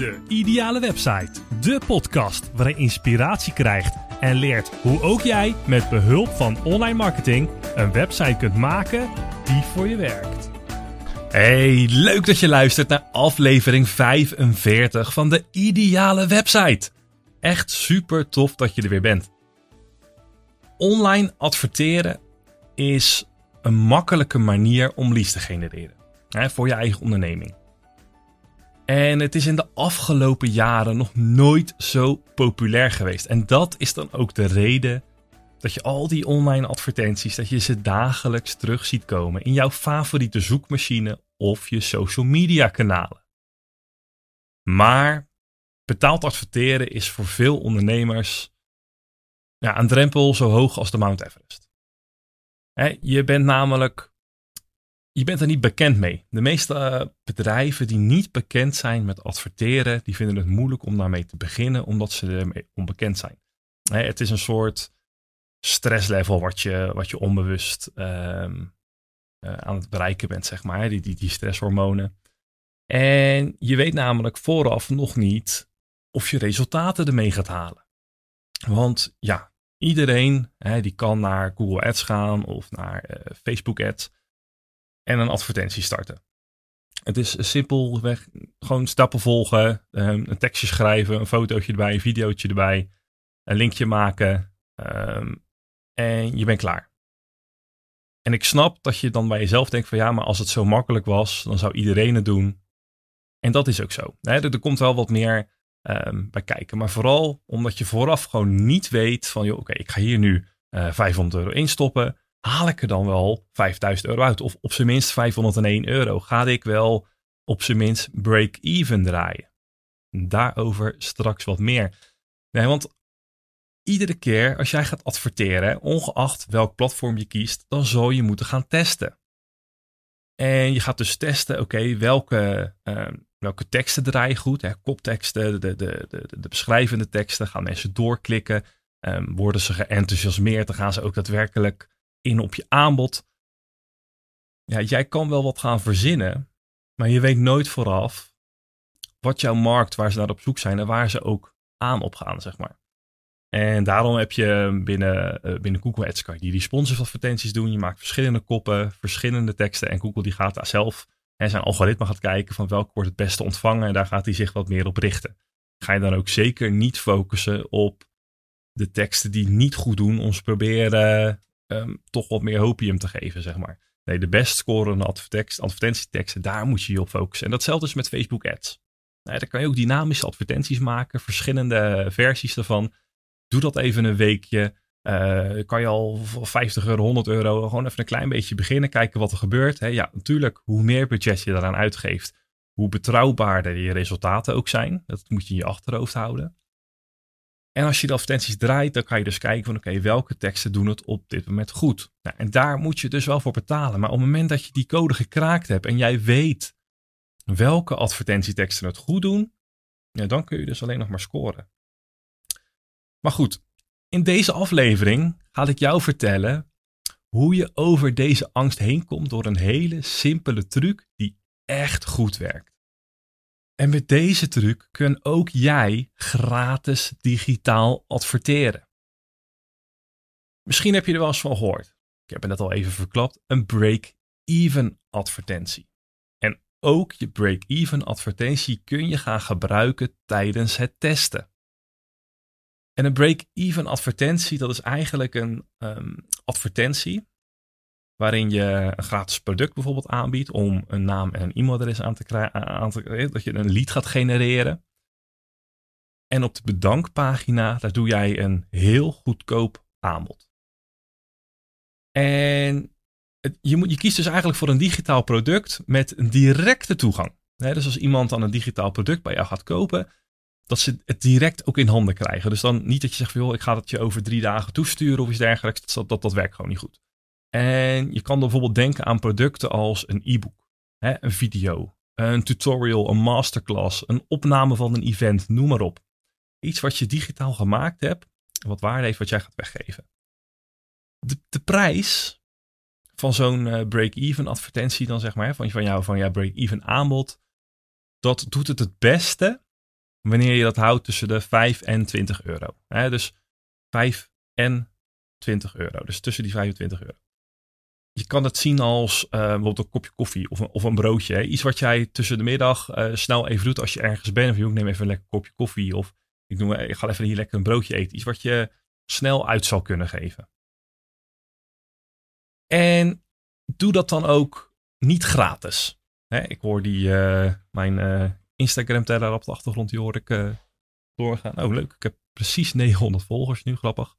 De Ideale Website. De podcast waarin je inspiratie krijgt en leert hoe ook jij met behulp van online marketing een website kunt maken die voor je werkt. Hey, leuk dat je luistert naar aflevering 45 van de Ideale Website. Echt super tof dat je er weer bent. Online adverteren is een makkelijke manier om leads te genereren hè, voor je eigen onderneming. En het is in de afgelopen jaren nog nooit zo populair geweest. En dat is dan ook de reden dat je al die online advertenties, dat je ze dagelijks terug ziet komen in jouw favoriete zoekmachine of je social media kanalen. Maar betaald adverteren is voor veel ondernemers ja, een drempel zo hoog als de Mount Everest. je bent namelijk je bent er niet bekend mee. De meeste eh, bedrijven die niet bekend zijn met adverteren, die vinden het moeilijk om daarmee te beginnen, omdat ze ermee onbekend zijn. het is een soort stresslevel wat je, wat je onbewust ehm, eh, aan het bereiken bent, zeg maar. Die, die, die stresshormonen. En je weet namelijk vooraf nog niet of je resultaten ermee gaat halen. Want ja, iedereen hè, die kan naar Google Ads gaan of naar uh, Facebook Ads en een advertentie starten. Het is simpelweg gewoon stappen volgen, ehm, een tekstje schrijven, een fotootje erbij, een videootje erbij, een linkje maken ehm, en je bent klaar. En ik snap dat je dan bij jezelf denkt van ja, maar als het zo makkelijk was, dan zou iedereen het doen. En dat is ook zo. Er, komt wel wat meer um, bij kijken. Maar vooral omdat je vooraf gewoon niet weet van joh, oké, ik ga hier nu uh, eh, 500 euro instoppen haal ik er dan wel 5000 euro uit? Of op zijn minst 501 euro. Ga ik wel op zijn minst break-even draaien? Daarover straks wat meer. Nee, want iedere keer als jij gaat adverteren, ongeacht welk platform je kiest, dan zal je moeten gaan testen. En je gaat dus testen, oké, welke, uh, welke teksten draai je goed? Hè? Kopteksten, de, de, de, de, beschrijvende teksten, gaan mensen doorklikken? Um, worden ze geenthousiasmeerd? Dan gaan ze ook daadwerkelijk in op je aanbod. Ja, jij kan wel wat gaan verzinnen, maar je weet nooit vooraf wat jouw markt, waar ze naar op zoek zijn en waar ze ook aan op gaan, zeg maar. En daarom heb je binnen, uh, binnen Google Ads kan je die responsive advertenties doen. Je maakt verschillende koppen, verschillende teksten. En Google die gaat daar zelf en zijn algoritme gaat kijken van welke wordt het beste ontvangen. En daar gaat hij zich wat meer op richten. Ga je dan ook zeker niet focussen op de teksten die niet goed doen. Ze proberen um, toch wat meer hopium te geven, zeg maar. Nee, de best scorende advertentieteksten, daar moet je je op focussen. En datzelfde is met Facebook ads. Nou, daar kan je ook dynamische advertenties maken, verschillende versies daarvan. Doe dat even een weekje. Uh, kan je al voor 50 euro, 100 euro gewoon even een klein beetje beginnen, kijken wat er gebeurt. Ja, natuurlijk, hoe meer budget je daaraan uitgeeft, hoe betrouwbaarder je resultaten ook zijn. Dat moet je in je achterhoofd houden. En als je de advertenties draait, dan kan je dus kijken van oké, welke teksten doen het op dit moment goed. Nou, en daar moet je dus wel voor betalen. Maar op het moment dat je die code gekraakt hebt en jij weet welke advertentieteksten het goed doen, dan kun je dus alleen nog maar scoren. Maar goed, in deze aflevering ga ik jou vertellen hoe je over deze angst heen komt door een hele simpele truc die echt goed werkt. En met deze truc kun ook jij gratis digitaal adverteren. Misschien heb je er wel eens van gehoord. Ik heb het net al even verklapt. Een break-even advertentie. En ook je break-even advertentie kun je gaan gebruiken tijdens het testen. En een break-even advertentie, dat is eigenlijk een um, advertentie waarin je een gratis product bijvoorbeeld aanbiedt om een naam en een e-mailadres aan te krijgen, dat je een lead gaat genereren. En op de bedankpagina, daar doe jij een heel goedkoop aanbod. En je, moet, je kiest dus eigenlijk voor een digitaal product met een directe toegang. dus als iemand dan een digitaal product bij jou gaat kopen, dat ze het direct ook in handen krijgen. Dus dan niet dat je zegt, joh, ik ga het je over drie dagen toesturen of iets dergelijks. Dat, dat, dat werkt gewoon niet goed. En je kan bijvoorbeeld denken aan producten als een e-book, een video, een tutorial, een masterclass, een opname van een event, noem maar op. Iets wat je digitaal gemaakt hebt, wat waarde heeft wat jij gaat weggeven. De, prijs van zo'n uh, break-even advertentie dan zeg maar, van, van, jou, van jouw break-even aanbod, dat doet het het beste wanneer je dat houdt tussen de 5 en 20 euro. dus 5 en 20 euro. Dus tussen die 25 euro. Je kan het zien als uh, bijvoorbeeld een kopje koffie of een, of een broodje. Iets wat jij tussen de middag uh, snel even doet als je ergens bent. Of je neem even een lekker kopje koffie. Of ik, noem, ik ga even hier lekker een broodje eten. Iets wat je snel uit zal kunnen geven. En doe dat dan ook niet gratis. Hè, ik hoor die, mijn Instagram-teller op de achtergrond, die hoor ik doorgaan. Oh, leuk. Ik heb precies 900 volgers nu, grappig.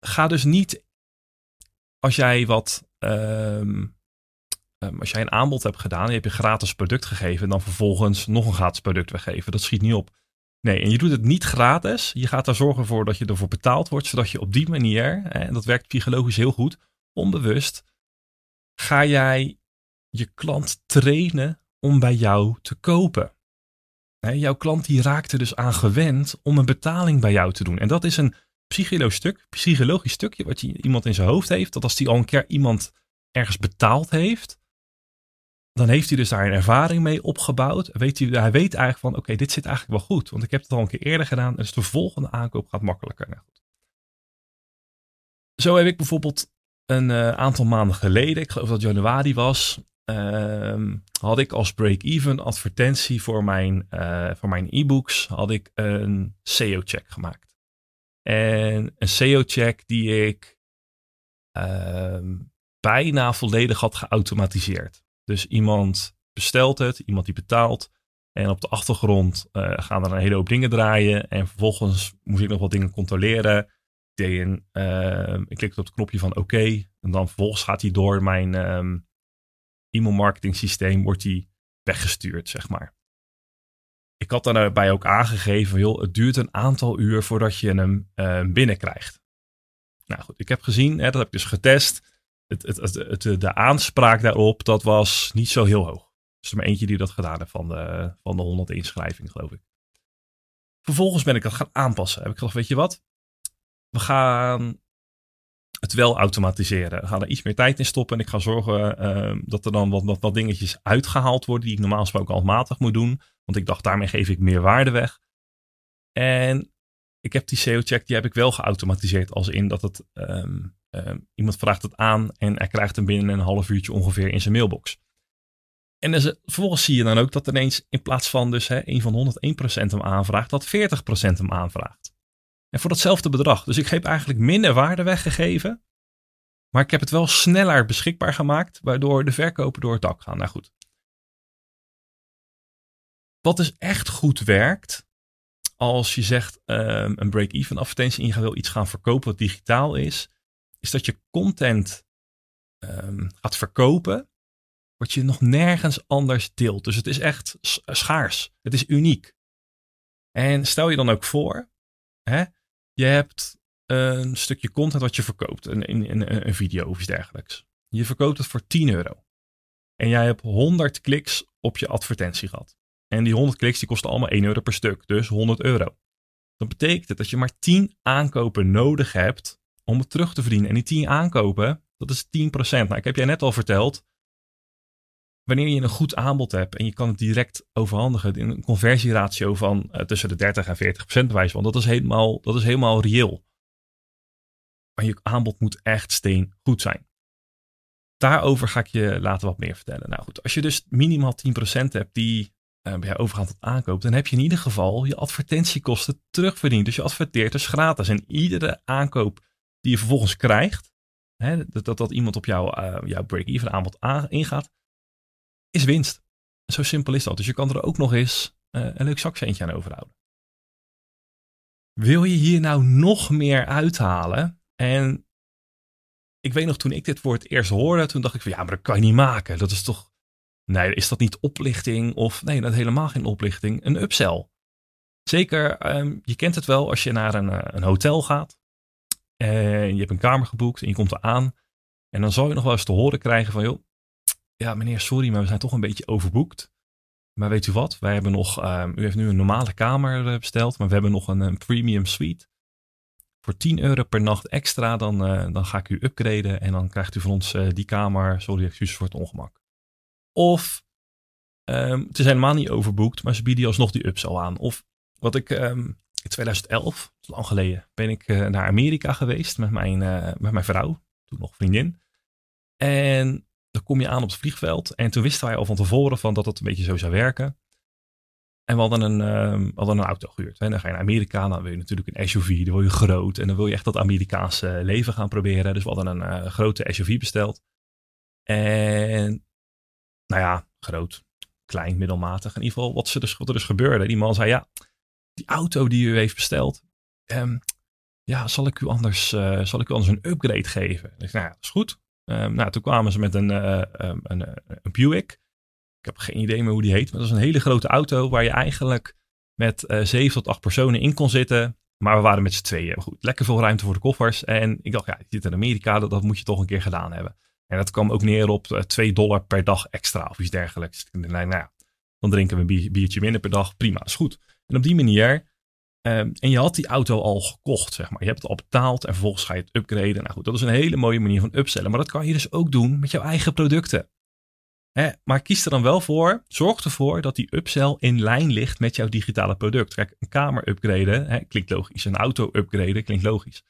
Ga dus niet, als jij wat, um, um, als jij een aanbod hebt gedaan, je hebt je gratis product gegeven, en dan vervolgens nog een gratis product weggeven. Dat schiet niet op. Nee, en je doet het niet gratis. Je gaat er zorgen voor dat je ervoor betaald wordt, zodat je op die manier, en dat werkt psychologisch heel goed, onbewust, ga jij je klant trainen om bij jou te kopen. jouw klant die raakt er dus aan gewend om een betaling bij jou te doen. En dat is een psychologisch, stuk, psychologisch stukje wat je, iemand in zijn hoofd heeft. Dat als die al een keer iemand ergens betaald heeft, dan heeft hij dus daar een ervaring mee opgebouwd. Weet hij, hij weet eigenlijk van, oké, dit zit eigenlijk wel goed. Want ik heb het al een keer eerder gedaan. Dus de volgende aankoop gaat makkelijker. Nou. Zo heb ik bijvoorbeeld een uh, aantal maanden geleden, ik geloof dat januari was, uh, had ik als break-even advertentie voor mijn, uh, voor mijn e-books, had ik een SEO-check gemaakt. En een SEO-check die ik ehm, bijna volledig had geautomatiseerd. Dus iemand bestelt het, iemand die betaalt. En op de achtergrond uh, gaan er een hele hoop dingen draaien. En vervolgens moest ik nog wat dingen controleren. Ik, deed uh, ik op het knopje van oké. en dan vervolgens gaat hij door mijn um, e-mail marketing systeem. Wordt hij weggestuurd, zeg maar. Ik had daarbij ook aangegeven, joh, het duurt een aantal uur voordat je hem uh, binnenkrijgt. Nou goed, ik heb gezien, hè, dat heb ik dus getest het, het, het, de aanspraak daarop, dat was niet zo heel hoog. Dus er maar eentje die dat gedaan heeft van de, van de 100 inschrijvingen, geloof ik. Vervolgens ben ik dat gaan aanpassen. Heb ik gedacht, weet je wat? We gaan het wel automatiseren. We gaan er iets meer tijd in stoppen. En ik ga zorgen uh, dat er dan wat, wat, wat dingetjes uitgehaald worden. Die ik normaal gesproken handmatig moet doen. Want ik dacht, daarmee geef ik meer waarde weg. En ik heb die SEO-check, die heb ik wel geautomatiseerd. Als in dat het um, iemand vraagt het aan en hij krijgt hem binnen een half uurtje ongeveer in zijn mailbox. En dus, vervolgens zie je dan ook dat ineens in plaats van dus hè, een van 101% hem aanvraagt, dat 40% hem aanvraagt. En voor datzelfde bedrag. Dus ik heb eigenlijk minder waarde weggegeven. Maar ik heb het wel sneller beschikbaar gemaakt, waardoor de verkopen door het dak gaan. Nou goed. Wat dus echt goed werkt, als je zegt um, een break-even advertentie en je wil iets gaan verkopen wat digitaal is, is dat je content um, gaat verkopen wat je nog nergens anders deelt. Dus het is echt schaars. Het is uniek. En stel je dan ook voor, hè, je hebt een stukje content wat je verkoopt, een, een video of iets dergelijks. Je verkoopt het voor 10 euro. En jij hebt 100 kliks op je advertentie gehad. En die 100 kliks die kosten allemaal 1 euro per stuk, dus 100 euro. Dat betekent dat je maar 10 aankopen nodig hebt om het terug te verdienen. En die 10 aankopen, dat is 10%. Nou, ik heb jij net al verteld. Wanneer je een goed aanbod hebt en je kan het direct overhandigen in een conversieratio van uh, tussen de 30 en 40 procent bewijs, want dat is helemaal, dat is helemaal reëel. Maar je aanbod moet echt steen goed zijn. Daarover ga ik je later wat meer vertellen. Nou goed, als je dus minimaal 10% hebt die uh, bij jou overgaat tot aankoop, dan heb je in ieder geval je advertentiekosten terugverdiend. Dus je adverteert dus gratis. En iedere aankoop die je vervolgens krijgt, hè, dat, dat, dat iemand op uh, jouw break-even aanbod ingaat, is winst. Zo simpel is dat. Dus je kan er ook nog eens uh, een leuk zakcentje aan overhouden. Wil je hier nou nog meer uithalen? En ik weet nog toen ik dit het eerst hoorde, toen dacht ik van ja, maar dat kan je niet maken. Dat is toch, nee, is dat niet oplichting? Of nee, dat is helemaal geen oplichting. Een upsell. Zeker, um, je kent het wel als je naar een, uh, een hotel gaat. En je hebt een kamer geboekt en je komt er aan. En dan zal je nog wel eens te horen krijgen van, joh, ja meneer, sorry, maar we zijn toch een beetje overboekt. Maar weet u wat, wij hebben nog, um, u heeft nu een normale kamer eh, besteld, maar we hebben nog een, premium suite. Voor 10 euro per nacht extra, dan, uh, dan ga ik u upgraden en dan krijgt u van ons die kamer, sorry excuses voor het ongemak. Of Ehm, het is helemaal niet overboekt, maar ze bieden alsnog die upsell aan. Of wat ik ehm, in 2011, lang geleden, ben ik eh, naar Amerika geweest met mijn, eh, met mijn vrouw, toen nog vriendin. En dan kom je aan op het vliegveld. En toen wisten wij al van tevoren van dat het een beetje zo zou werken. En we hadden een, uh, hadden een auto gehuurd. En dan ga je naar Amerika, dan wil je natuurlijk een SUV, dan wil je groot. En dan wil je echt dat Amerikaanse leven gaan proberen. Dus we hadden een uh, grote SUV besteld. En nou ja, groot, klein, middelmatig. In ieder geval wat, ze dus, er dus gebeurde. Die man zei, ja, die auto die u heeft besteld, um, ja, zal ik u anders, uh, zal ik u anders een upgrade geven? Ik zei, nou ja, dat is goed. Um, nou, toen kwamen ze met een, uh, een, Buick. Ik heb geen idee meer hoe die heet, maar dat is een hele grote auto waar je eigenlijk met zeven tot acht personen in kon zitten. Maar we waren met z'n tweeën. Goed, lekker veel ruimte voor de koffers. En ik dacht, ja, zit in Amerika, dat moet je toch een keer gedaan hebben. En dat kwam ook neer op 2 dollar per dag extra of iets dergelijks. Nou ja, dan drinken we een biertje minder per dag. Prima, is goed. En op die manier, um, en je had die auto al gekocht, zeg maar. Je hebt het al betaald en vervolgens ga je het upgraden. Nou goed, dat is een hele mooie manier van upsellen. Maar dat kan je dus ook doen met jouw eigen producten. Hè, maar kies er dan wel voor, zorg ervoor dat die upsell in lijn ligt met jouw digitale product. Kijk, een kamer upgraden hè, klinkt logisch. Een auto upgraden klinkt logisch.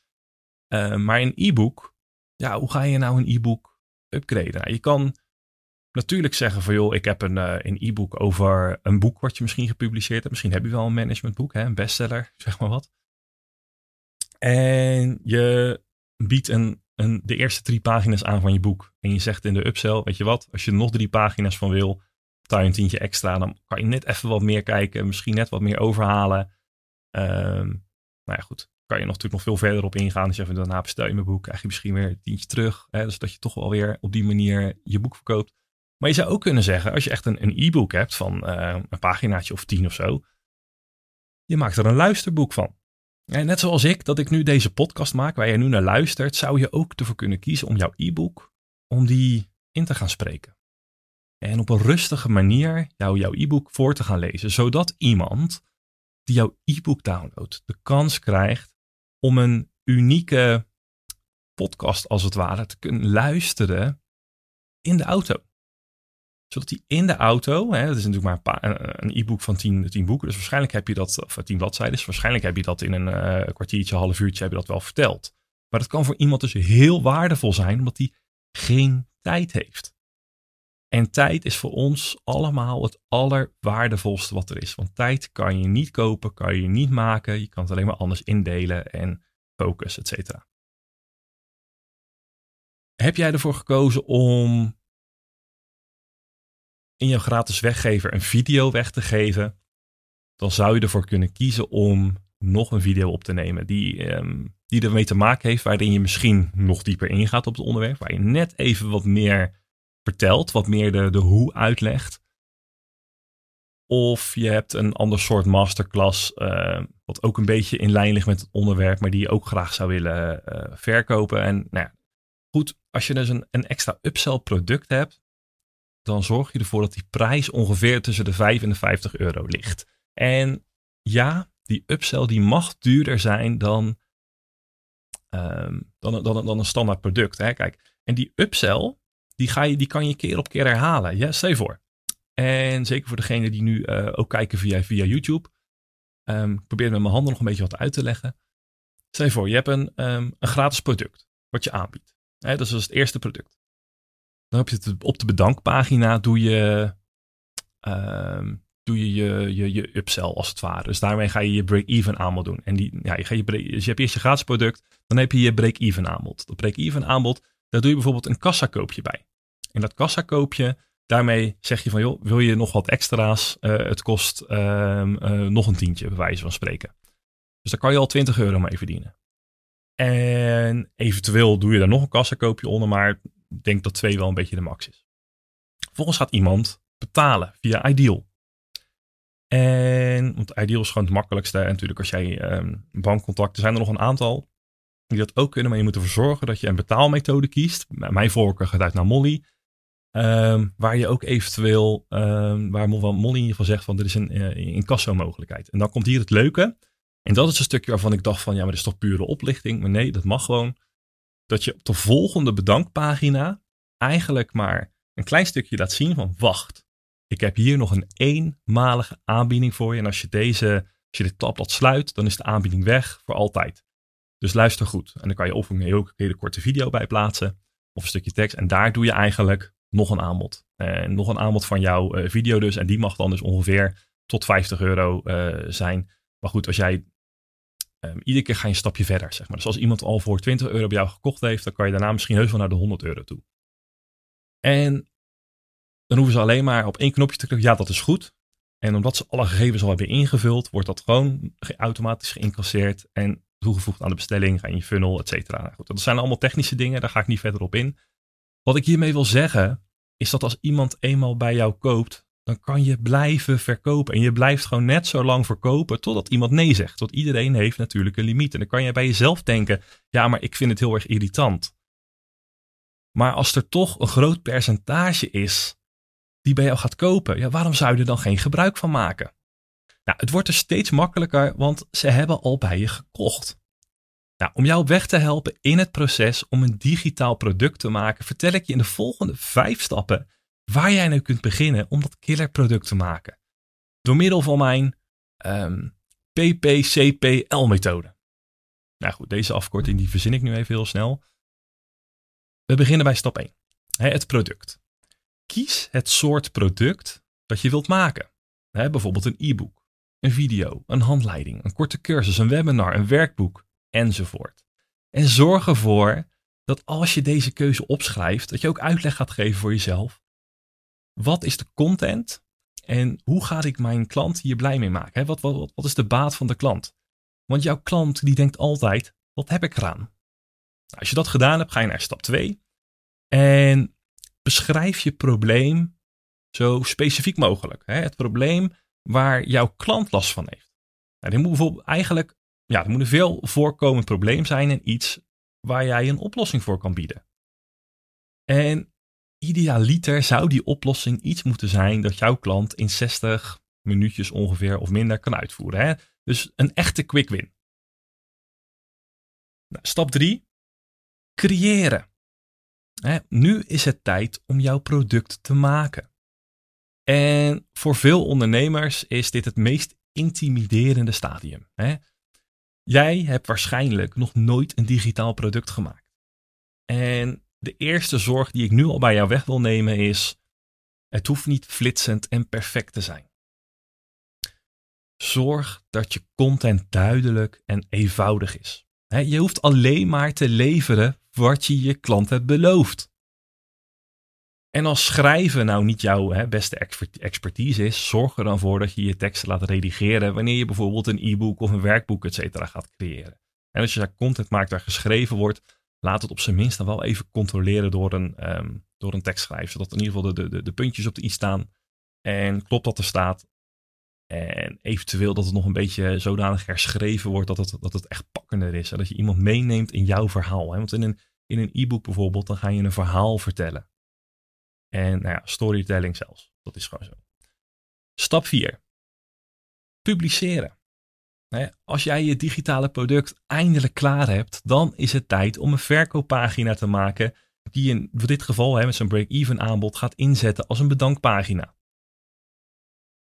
Maar een e-book, ja, hoe ga je nou een e-book upgraden? Nou, je kan natuurlijk zeggen van joh, ik heb een, uh, e-book over een boek wat je misschien gepubliceerd hebt. Misschien heb je wel een managementboek, hè, een bestseller, zeg maar wat. En je biedt een, een, de eerste drie pagina's aan van je boek. En je zegt in de upsell, weet je wat, als je er nog drie pagina's van wil, betaal je een tientje extra. Dan kan je net even wat meer kijken, misschien net wat meer overhalen. Um, nou ja, goed. Kan je nog, natuurlijk nog veel verder op ingaan. Als je even daarna bestel je mijn boek, krijg je misschien weer een tientje terug. Hè, dus dat je toch wel weer op die manier je boek verkoopt. Maar je zou ook kunnen zeggen, als je echt een, e-book hebt van uh, een paginaatje of tien of zo. Je maakt er een luisterboek van. En net zoals ik, dat ik nu deze podcast maak, waar je nu naar luistert, zou je ook ervoor kunnen kiezen om jouw e-book, om die in te gaan spreken. En op een rustige manier jou, jouw e-book voor te gaan lezen, zodat iemand die jouw e-book downloadt, de kans krijgt om een unieke podcast als het ware te kunnen luisteren in de auto zodat hij in de auto, hè, dat is natuurlijk maar een, e-book van 10, 10 boeken, dus waarschijnlijk heb je dat, of 10 bladzijden, waarschijnlijk heb je dat in een uh, kwartiertje, half uurtje, heb je dat wel verteld. Maar dat kan voor iemand dus heel waardevol zijn, omdat hij geen tijd heeft. En tijd is voor ons allemaal het allerwaardevolste wat er is. Want tijd kan je niet kopen, kan je niet maken. Je kan het alleen maar anders indelen en focus, et cetera. Heb jij ervoor gekozen om in je gratis weggever een video weg te geven, dan zou je ervoor kunnen kiezen om nog een video op te nemen die, um, die ermee te maken heeft, waarin je misschien nog dieper ingaat op het onderwerp, waar je net even wat meer vertelt, wat meer de, de hoe uitlegt. Of je hebt een ander soort masterclass, uh, wat ook een beetje in lijn ligt met het onderwerp, maar die je ook graag zou willen uh, verkopen. En nou ja, goed, als je dus een, een extra upsell product hebt, dan zorg je ervoor dat die prijs ongeveer tussen de 5 en de 50 euro ligt. En ja, die upsell die mag duurder zijn dan, um, dan, dan, dan een standaard product. Hè? Kijk, en die upsell, die, ga je, die kan je keer op keer herhalen. Ja, stel je voor. En zeker voor degenen die nu uh, ook kijken via, via YouTube. Um, ik probeer met mijn handen nog een beetje wat uit te leggen. Stel je voor, je hebt een, um, een gratis product wat je aanbiedt. Dat is het eerste product. Dan heb je het op de bedankpagina doe je, uh, doe je, je, je, je upsell als het ware. Dus daarmee ga je je break-even aanbod doen. En die, ja, je, je, dus je hebt eerst je gratis product, dan heb je je break-even aanbod. Dat break-even aanbod, daar doe je bijvoorbeeld een kassakoopje bij. En dat kassakoopje, daarmee zeg je van joh, wil je nog wat extra's? Uh, het kost uh, uh, nog een tientje, bij wijze van spreken. Dus daar kan je al 20 euro mee verdienen. En eventueel doe je daar nog een kassakoopje onder, maar denk dat twee wel een beetje de max is. Vervolgens gaat iemand betalen via Ideal. En, want Ideal is gewoon het makkelijkste. En natuurlijk als jij um, bankcontacten, zijn er nog een aantal die dat ook kunnen. Maar je moet ervoor zorgen dat je een betaalmethode kiest. Mijn voorkeur gaat uit naar Molly. Um, waar je ook eventueel, um, waar Molly in ieder geval zegt van er is een uh, incasso mogelijkheid. En dan komt hier het leuke. En dat is een stukje waarvan ik dacht van ja, maar dat is toch pure oplichting. Maar nee, dat mag gewoon dat je op de volgende bedankpagina eigenlijk maar een klein stukje laat zien van wacht. ik heb hier nog een eenmalige aanbieding voor je. En als je deze, als je dit tabblad sluit, dan is de aanbieding weg voor altijd. Dus luister goed. En dan kan je of een heel, hele korte video bij plaatsen, of een stukje tekst. En daar doe je eigenlijk nog een aanbod. En nog een aanbod van jouw eh, video dus. En die mag dan dus ongeveer tot 50 euro uh, zijn. Maar goed, als jij um, iedere keer ga je een stapje verder, zeg maar. Dus als iemand al voor 20 euro bij jou gekocht heeft, dan kan je daarna misschien heus wel naar de 100 euro toe. En dan hoeven ze alleen maar op één knopje te klikken. Ja, dat is goed. En omdat ze alle gegevens al hebben ingevuld, wordt dat gewoon automatisch geïncasseerd en toegevoegd aan de bestelling, ga in je funnel, et cetera. Nou goed, dat zijn allemaal technische dingen, daar ga ik niet verder op in. Wat ik hiermee wil zeggen, is dat als iemand eenmaal bij jou koopt, dan kan je blijven verkopen. En je blijft gewoon net zo lang verkopen totdat iemand nee zegt. Want iedereen heeft natuurlijk een limiet. En dan kan je bij jezelf denken, ja, maar ik vind het heel erg irritant. Maar als er toch een groot percentage is die bij jou gaat kopen, ja, waarom zou je er dan geen gebruik van maken? Nou, het wordt er steeds makkelijker, want ze hebben al bij je gekocht. Nou, om jou weg te helpen in het proces om een digitaal product te maken, vertel ik je in de volgende vijf stappen waar jij nu kunt beginnen om dat killer product te maken. Door middel van mijn ehm, PPCPL-methode. Nou goed, deze afkorting die verzin ik nu even heel snel. We beginnen bij stap 1. Het product. Kies het soort product dat je wilt maken. Bijvoorbeeld een e-book, een video, een handleiding, een korte cursus, een webinar, een werkboek enzovoort. En zorg ervoor dat als je deze keuze opschrijft, dat je ook uitleg gaat geven voor jezelf. Wat is de content en hoe ga ik mijn klant hier blij mee maken? Wat, wat, wat is de baat van de klant? Want jouw klant die denkt altijd, wat heb ik eraan? Als je dat gedaan hebt, ga je naar stap 2. En beschrijf je probleem zo specifiek mogelijk. Het probleem waar jouw klant last van heeft. Nou, dit moet bijvoorbeeld eigenlijk, ja, er moet een veel voorkomend probleem zijn en iets waar jij een oplossing voor kan bieden. En idealiter zou die oplossing iets moeten zijn dat jouw klant in 60 minuutjes ongeveer of minder kan uitvoeren. Hè? Dus een echte quick win. Nou, stap 3 creëren. nu is het tijd om jouw product te maken. En voor veel ondernemers is dit het meest intimiderende stadium. Jij hebt waarschijnlijk nog nooit een digitaal product gemaakt. En de eerste zorg die ik nu al bij jou weg wil nemen is: het hoeft niet flitsend en perfect te zijn. Zorg dat je content duidelijk en eenvoudig is je hoeft alleen maar te leveren wat je je klant hebt beloofd. En als schrijven nou niet jouw beste expertise is, zorg er dan voor dat je je teksten laat redigeren wanneer je bijvoorbeeld een e-book of een werkboek, etc. gaat creëren. En als je daar content maakt waar geschreven wordt, laat het op zijn minst dan wel even controleren door een, um, door een tekstschrijver, zodat in ieder geval de, de, de puntjes op de i staan. En klopt dat er staat. En eventueel dat het nog een beetje zodanig herschreven wordt dat het, dat het echt pakkender is. En dat je iemand meeneemt in jouw verhaal. Hè? Want in een in een e-book bijvoorbeeld, dan ga je een verhaal vertellen. En nou ja, storytelling zelfs. Dat is gewoon zo. Stap 4. Publiceren. Als jij je digitale product eindelijk klaar hebt, dan is het tijd om een verkooppagina te maken die in dit geval met zo'n break-even aanbod gaat inzetten als een bedankpagina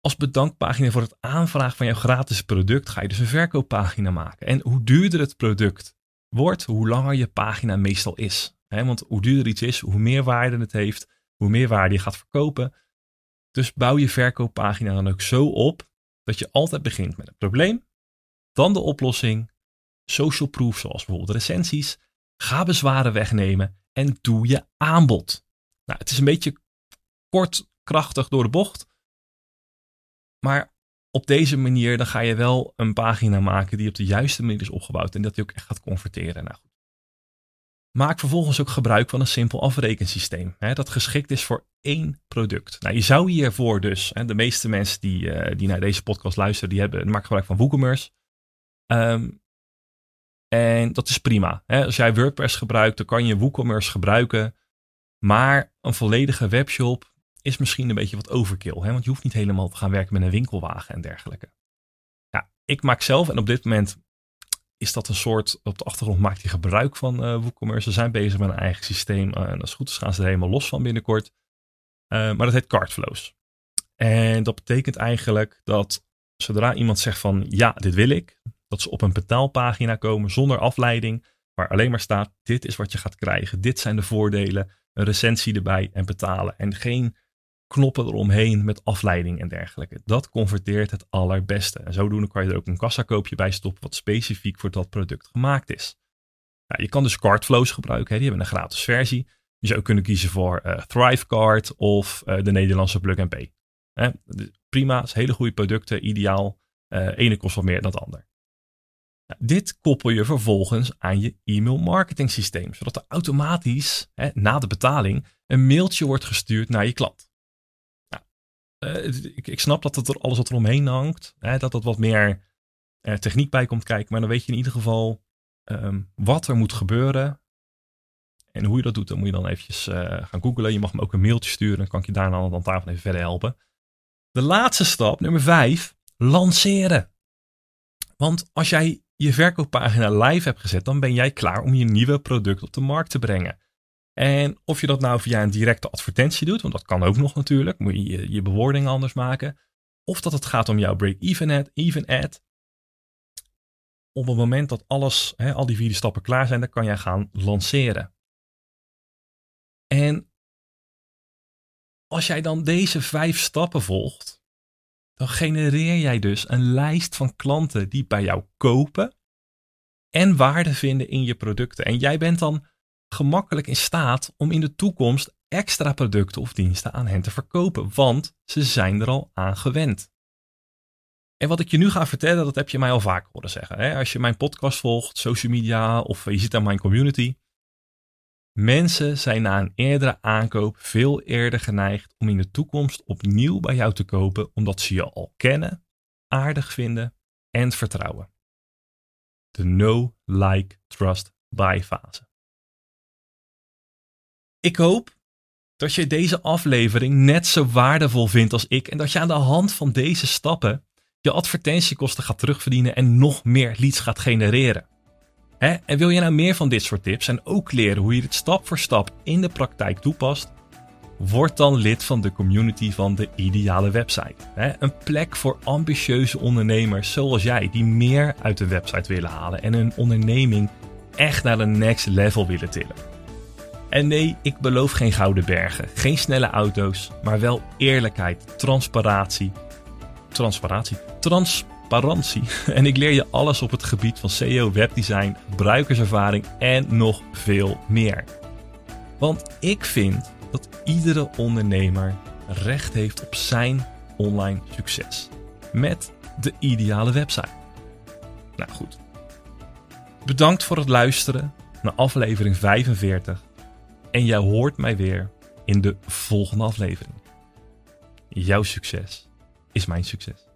als bedankpagina voor het aanvragen van jouw gratis product ga je dus een verkooppagina maken. En hoe duurder het product wordt, hoe langer je pagina meestal is. want hoe duurder iets is, hoe meer waarde het heeft, hoe meer waarde je gaat verkopen. Dus bouw je verkooppagina dan ook zo op dat je altijd begint met het probleem, dan de oplossing, social proof zoals bijvoorbeeld recensies, ga bezwaren wegnemen en doe je aanbod. Nou, het is een beetje kort, krachtig door de bocht, maar op deze manier dan ga je wel een pagina maken die op de juiste manier is opgebouwd en dat die ook echt gaat converteren. Nou. Maak vervolgens ook gebruik van een simpel afrekensysteem hè, dat geschikt is voor één product. Nou, je zou hiervoor dus, hè, de meeste mensen die, uh, die naar deze podcast luisteren, die hebben, maken gebruik van WooCommerce. Um, en dat is prima. Hè. Als jij WordPress gebruikt, dan kan je WooCommerce gebruiken. Maar een volledige webshop, is misschien een beetje wat overkill. Hè? Want je hoeft niet helemaal te gaan werken met een winkelwagen en dergelijke. Ja, ik maak zelf, en op dit moment is dat een soort, op de achtergrond maakt hij gebruik van uh, WooCommerce. Ze zijn bezig met een eigen systeem. Uh, en als het goed is gaan ze er helemaal los van binnenkort. Uh, maar dat heet Cardflows. En dat betekent eigenlijk dat zodra iemand zegt van ja, dit wil ik, dat ze op een betaalpagina komen zonder afleiding, waar alleen maar staat: dit is wat je gaat krijgen, dit zijn de voordelen, een recensie erbij en betalen. En geen knoppen eromheen met afleiding en dergelijke. Dat converteert het allerbeste. En zodoende kan je er ook een kassakoopje bij stoppen wat specifiek voor dat product gemaakt is. Nou, je kan dus cardflows gebruiken, hè. die hebben een gratis versie. Je zou kunnen kiezen voor uh, Thrivecard of uh, de Nederlandse Plug and Pay. Hè? Prima, hele goede producten, ideaal. Uh, ene kost wat meer dan het ander. Nou, dit koppel je vervolgens aan je e-mail marketing systeem, zodat er automatisch hè, na de betaling een mailtje wordt gestuurd naar je klant. Nou, ik, ik, snap dat het er alles wat eromheen hangt, hè, dat er wat meer techniek bij komt kijken, maar dan weet je in ieder geval um, wat er moet gebeuren en hoe je dat doet, dan moet je dan eventjes uh, gaan googlen. Je mag me ook een mailtje sturen, dan kan ik je daarna aan tafel even verder helpen. De laatste stap, nummer 5, lanceren. Want als jij je verkooppagina live hebt gezet, dan ben jij klaar om je nieuwe product op de markt te brengen. En of je dat nou via een directe advertentie doet, want dat kan ook nog natuurlijk, moet je je, bewoordingen anders maken. Of dat het gaat om jouw break-even ad, even ad. Op het moment dat alles, hè, al die vier stappen klaar zijn, dan kan jij gaan lanceren. En als jij dan deze vijf stappen volgt, dan genereer jij dus een lijst van klanten die bij jou kopen en waarde vinden in je producten. En jij bent dan gemakkelijk in staat om in de toekomst extra producten of diensten aan hen te verkopen, want ze zijn er al aan gewend. En wat ik je nu ga vertellen, dat heb je mij al vaak horen zeggen. Als je mijn podcast volgt, social media of je zit aan mijn community, Mensen zijn na een eerdere aankoop veel eerder geneigd om in de toekomst opnieuw bij jou te kopen omdat ze je al kennen, aardig vinden en vertrouwen. De know, like, trust, buy fase. Ik hoop dat je deze aflevering net zo waardevol vindt als ik en dat je aan de hand van deze stappen je advertentiekosten gaat terugverdienen en nog meer leads gaat genereren. En wil je nou meer van dit soort tips en ook leren hoe je dit stap voor stap in de praktijk toepast? Word dan lid van de community van de ideale website. Een plek voor ambitieuze ondernemers zoals jij die meer uit de website willen halen en hun onderneming echt naar de next level willen tillen. En nee, ik beloof geen gouden bergen, geen snelle auto's, maar wel eerlijkheid, transparantie. Transparantie? Transparantie. En ik leer je alles op het gebied van SEO, webdesign, gebruikerservaring en nog veel meer. Want ik vind dat iedere ondernemer recht heeft op zijn online succes. Met de ideale website. Nou goed. Bedankt voor het luisteren naar aflevering 45. En jij hoort mij weer in de volgende aflevering. Jouw succes is mijn succes.